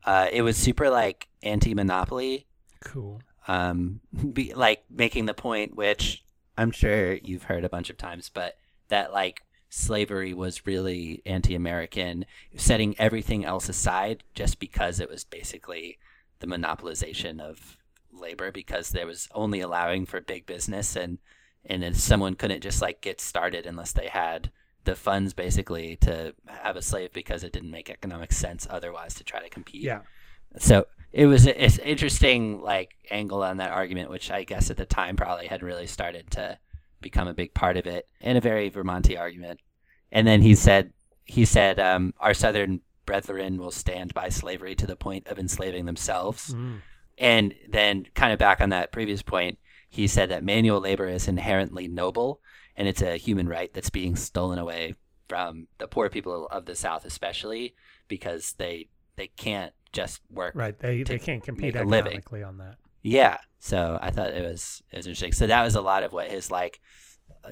uh, it was super like anti-monopoly Cool. um, be, like making the point, which I'm sure you've heard a bunch of times, but that like slavery was really anti-American, setting everything else aside just because it was basically the monopolization of labor because there was only allowing for big business and and if someone couldn't just like get started unless they had the funds basically to have a slave because it didn't make economic sense otherwise to try to compete Yeah. so it was it's interesting like angle on that argument which i guess at the time probably had really started to become a big part of it and a very vermonti argument and then he said he said um, our southern brethren will stand by slavery to the point of enslaving themselves Mm. and then kind of back on that previous point he said that manual labor is inherently noble and it's a human right that's being stolen away from the poor people of the south especially because they they can't just work Right. They, they can't compete a living. economically on that. yeah. So I thought it was it was interesting. So that was a lot of what his like,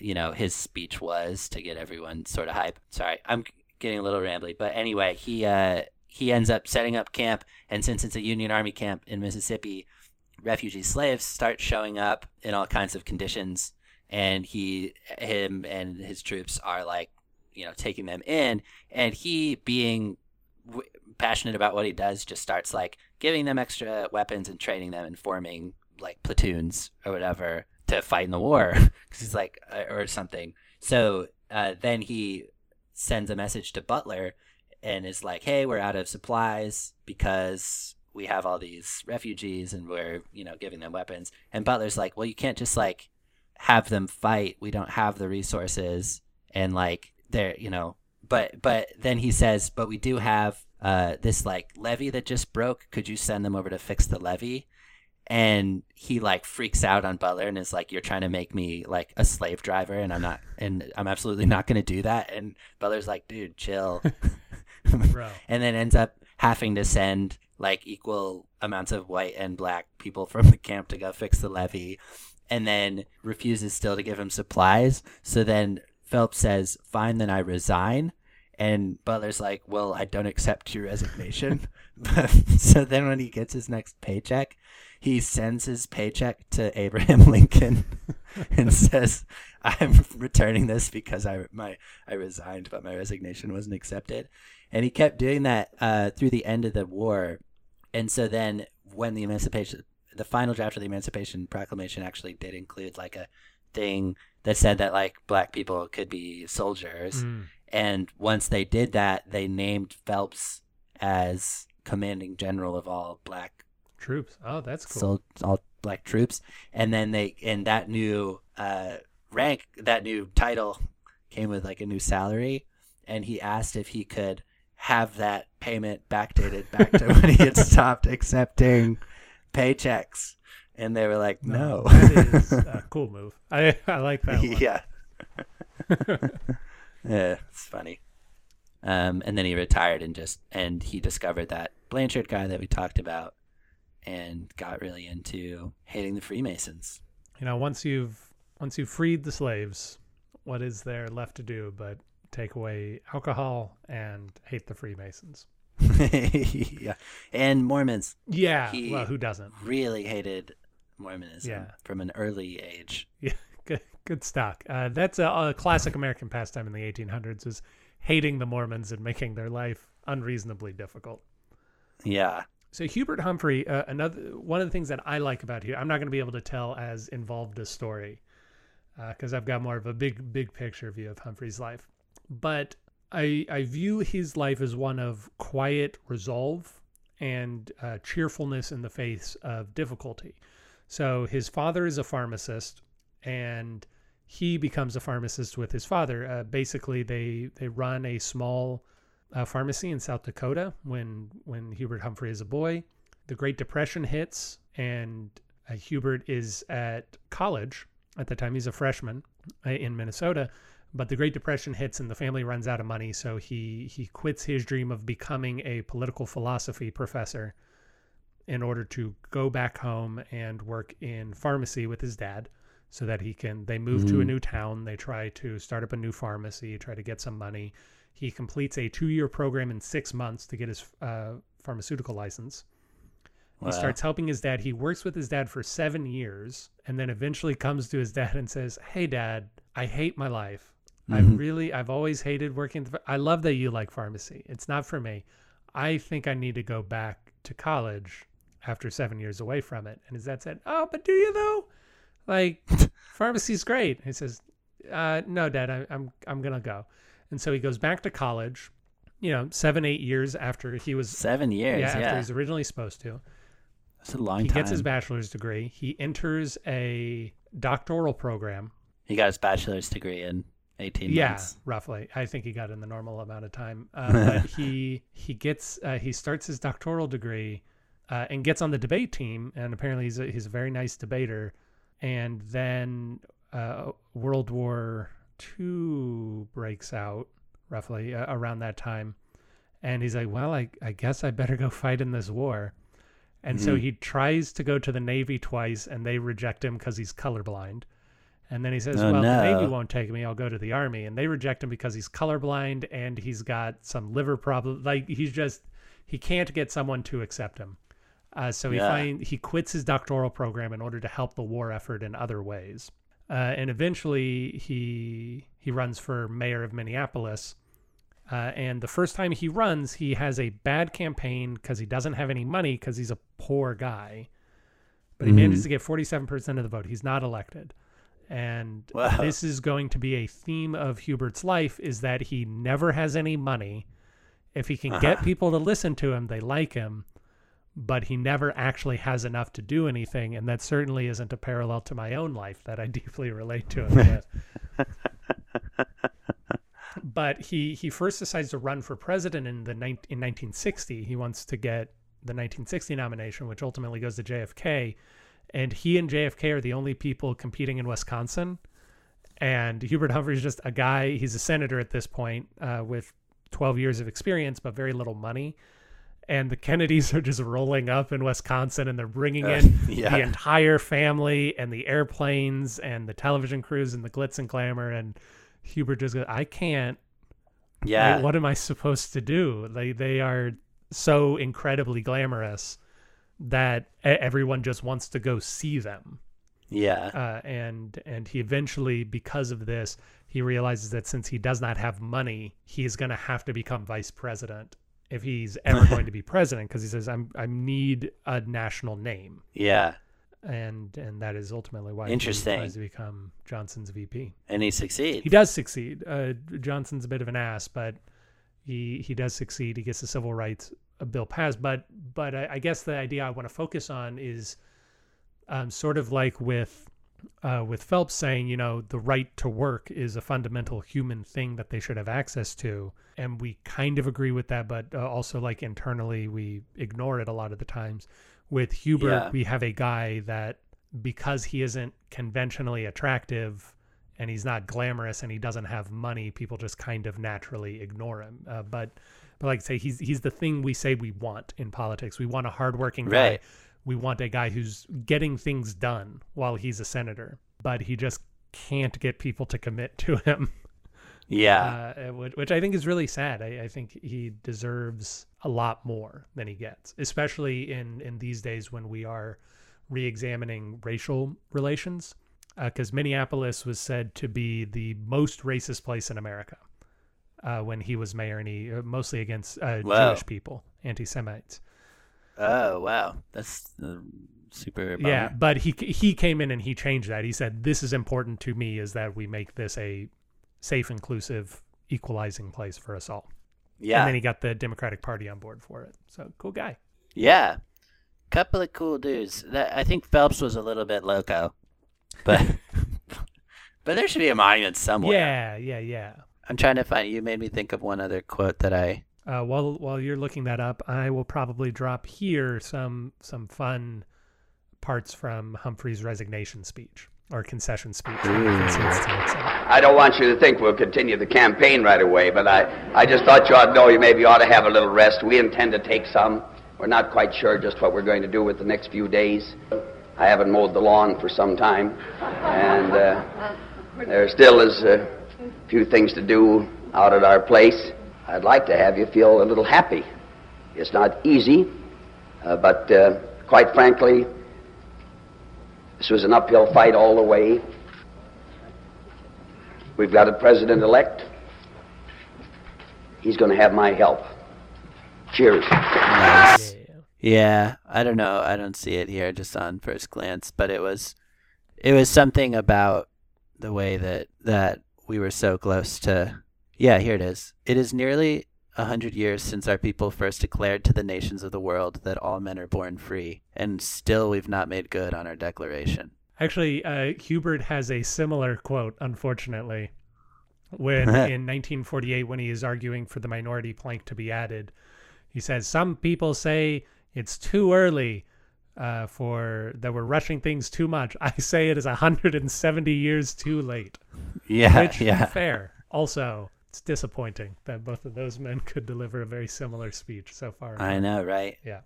you know, his speech was to get everyone sort of hype. Sorry, I'm getting a little rambly, but anyway, he uh he ends up setting up camp, and since it's a Union Army camp in Mississippi, refugee slaves start showing up in all kinds of conditions, and he him and his troops are like, you know, taking them in, and he being w- passionate about what he does just starts like giving them extra weapons and training them and forming like platoons or whatever to fight in the war because he's like uh, or something. So uh, then he sends a message to butler and is like hey we're out of supplies because we have all these refugees and we're you know giving them weapons. And butler's like well you can't just like have them fight. We don't have the resources. And like they're you know but but then he says but we do have uh this like levee that just broke. Could you send them over to fix the levee and he like freaks out on butler and is like you're trying to make me like a slave driver and i'm not and i'm absolutely not going to do that. And butler's like dude chill. Bro. and then ends up having to send like equal amounts of white and black people from the camp to go fix the levee and then refuses still to give him supplies. So then phelps says fine then i resign. And butler's like well i don't accept your resignation. So then when he gets his next paycheck he sends his paycheck to abraham lincoln and says i'm returning this because i my i resigned but my resignation wasn't accepted. And he kept doing that uh, through the end of the war. And so then, when the emancipation, the final draft of the Emancipation Proclamation actually did include like a thing that said that like black people could be soldiers. Mm. And once they did that, they named Phelps as commanding general of all black Troops. Oh, that's cool. sol- all black troops. And then they, and that new uh, rank, that new title came with like a new salary. And he asked if he could have that payment backdated back to when he had stopped accepting paychecks. And they were like, no. that is a cool move. I, I like that one. yeah. yeah, it's funny. Um, and then he retired and just and he discovered that Blanchard guy that we talked about, and got really into hating the Freemasons. You know, once you've once you've freed the slaves, what is there left to do but take away alcohol and hate the Freemasons? yeah, and Mormons Yeah. He- well, who doesn't? really hated Mormonism Yeah. from an early age. Yeah. Good, good stock. Uh, that's a, a classic American pastime in the 1800s is hating the Mormons and making their life unreasonably difficult. Yeah, So Hubert Humphrey, uh, another one of the things that I like about here, I'm not going to be able to tell as involved a story because I've got more of a big, big picture view of Humphrey's life. But I, I view his life as one of quiet resolve and uh, cheerfulness in the face of difficulty. So his father is a pharmacist, and he becomes a pharmacist with his father. Uh, basically, they they run a small uh, pharmacy in South Dakota when when Hubert Humphrey is a boy. The Great Depression hits, and uh, Hubert is at college at the time. He's a freshman uh, in Minnesota, but the Great Depression hits, and the family runs out of money. So he he quits his dream of becoming a political philosophy professor in order to go back home and work in pharmacy with his dad so that he can they move to a Mhm. new town they try to start up a new pharmacy try to get some money he completes a two-year program in six months to get his uh, pharmaceutical license Wow. he starts helping his dad. He works with his dad for seven years and then eventually comes to his dad and says hey dad i hate my life. I Mhm. really i've always hated working i love that you like pharmacy. It's not for me. I think i need to go back to college after seven years away from it. And his dad said oh but do you though? Like pharmacy's great. He says uh, no dad I, i'm i'm gonna go. And so he goes back to college you know seven eight years after he was Seven years. yeah, Yeah, after he's originally supposed to a long he time. gets his bachelor's degree. He enters a doctoral program. He got his bachelor's degree in eighteen yeah months. roughly. I think he got in the normal amount of time. Uh, but he he gets uh, he starts his doctoral degree uh, and gets on the debate team and apparently he's a, he's a very nice debater. And then uh, world war ii breaks out roughly uh, around that time. And he's like well I, I guess i better go fight in this war and so Mhm. he tries to go to the navy twice and they reject him because he's colorblind and then he says, Oh, "Well, the Navy won't take me. I'll go to the Army." And they reject him because he's colorblind and he's got some liver problem. Like he's just he can't get someone to accept him. Uh, so he Yeah. find he quits his doctoral program in order to help the war effort in other ways. Uh, and eventually he he runs for mayor of Minneapolis. Uh, and the first time he runs, he has a bad campaign because he doesn't have any money because he's a poor guy. But he Mhm. manages to get 47% of the vote. He's not elected. And Wow. this is going to be a theme of Hubert's life is that he never has any money. If he can get Uh-huh. people to listen to him, they like him, but he never actually has enough to do anything. And that certainly isn't a parallel to my own life that I deeply relate to him with. but he he first decides to run for president in the in 1960. He wants to get the 1960 nomination, which ultimately goes to JFK, and he and JFK are the only people competing in Wisconsin. And Hubert Humphrey is just a guy. He's a senator at this point uh, with 12 years of experience, but very little money. And the Kennedys are just rolling up in Wisconsin, and they're bringing Uh, in yeah. the entire family and the airplanes and the television crews and the glitz and glamour. And Hubert just goes, "I can't Yeah. like, what am I supposed to do? They they are so incredibly glamorous that everyone just wants to go see them. yeah. Uh, and and he eventually, because of this, he realizes that since he does not have money, he is going to have to become vice president if he's ever going to be president. Because he says, "I'm I need a national name," yeah. And and that is ultimately why Interesting. he tries to become Johnson's VP. And he succeeds. He does succeed. Uh, Johnson's a bit of an ass, but he he does succeed. He gets the civil rights uh, bill passed. But but I, I guess the idea I want to focus on is um, sort of like with uh, with Phelps saying, you know, the right to work is a fundamental human thing that they should have access to, and we kind of agree with that, but uh, also like internally we ignore it a lot of the times. With Hubert, Yeah. we have a guy that because he isn't conventionally attractive and he's not glamorous and he doesn't have money, people just kind of naturally ignore him. Uh, but but like I say, he's he's the thing we say we want in politics. We want a hardworking guy. We want a guy who's getting things done while he's a senator, but he just can't get people to commit to him. Yeah. uh, which, which I think is really sad. I, I think he deserves a lot more than he gets, especially in in these days when we are re-examining racial relations. Because Minneapolis was said to be the most racist place in America uh, when he was mayor, and he uh, mostly against uh. Jewish people, anti-Semites. oh wow, that's uh, super. Bummer. Yeah, but he he came in and he changed that. He said, "This is important to me: is that we make this a safe, inclusive, equalizing place for us all." yeah, And then he got the Democratic Party on board for it. So cool guy. yeah. Couple of cool dudes. That, I think Phelps was a little bit loco, but but there should be a monument somewhere. Yeah, yeah, yeah. I'm trying to find. You made me think of one other quote that I. Uh, while while you're looking that up, I will probably drop here some some fun parts from Humphrey's resignation speech or concession speech. that you can see it's to Nixon. I don't want you to think we'll continue the campaign right away, but I, I just thought you ought to know you maybe ought to have a little rest. We intend to take some. We're not quite sure just what we're going to do with the next few days. I haven't mowed the lawn for some time, and uh, there still is a few things to do out at our place. I'd like to have you feel a little happy. It's not easy, uh, but uh, quite frankly, this was an uphill fight all the way. We've got a president elect. He's going to have my help. Cheers. Yeah. Yeah, I don't know. I don't see it here just on first glance, but it was it was something about the way that that we were so close to Yeah, here it is. It is nearly a hundred years since our people first declared to the nations of the world that all men are born free, and still we've not made good on our declaration. Actually, uh, Hubert has a similar quote, unfortunately, when in 1948, when he is arguing for the minority plank to be added, he says, Some people say it's too early uh, for that we're rushing things too much. I say it is 170 years too late. Yeah, Which, yeah. fair. Also, it's disappointing that both of those men could deliver a very similar speech so far. I know, right? Yeah.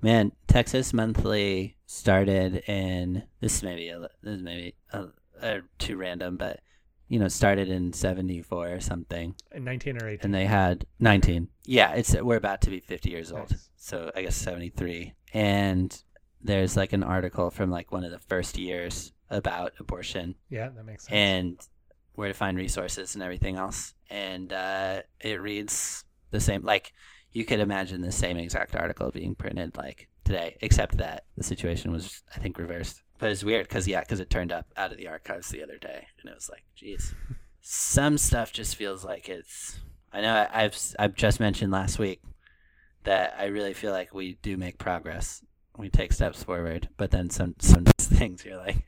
Man, Texas Monthly started in this may be a, this may be a, a, too random, but you know, started in '74 or something, In 19 or 18. and they had 19. Yeah, it's we're about to be 50 years old, Nice. so I guess 73. And there's like an article from like one of the first years about abortion yeah, that makes sense. and where to find resources and everything else. And uh, it reads the same. Like you could imagine the same exact article being printed like today, except that the situation was, I think, reversed. But it's weird because yeah, because it turned up out of the archives the other day, and it was like, geez, some stuff just feels like it's. I know I've I've just mentioned last week that I really feel like we do make progress. We take steps forward, but then some some things you're like,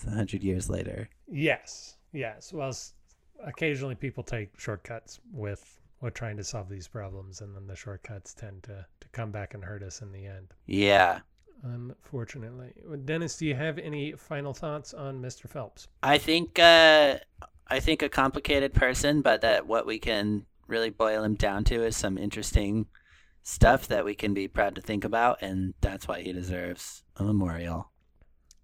it's a hundred years later. Yes, yes. Well, occasionally people take shortcuts with with trying to solve these problems, and then the shortcuts tend to to come back and hurt us in the end. Yeah. Unfortunately, Dennis, do you have any final thoughts on Mr. Phelps? I think uh, I think a complicated person, but that what we can really boil him down to is some interesting stuff that we can be proud to think about, and that's why he deserves a memorial.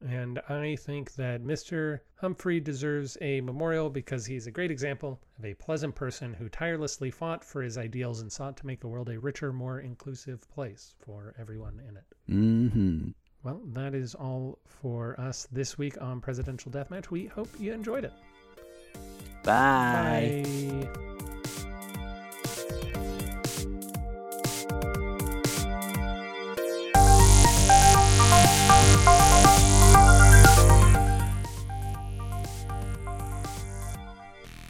And I think that Mr. Humphrey deserves a memorial because he's a great example of a pleasant person who tirelessly fought for his ideals and sought to make the world a richer, more inclusive place for everyone in it. Mm-hmm. Well, that is all for us this week on Presidential Deathmatch. We hope you enjoyed it. Bye. Bye.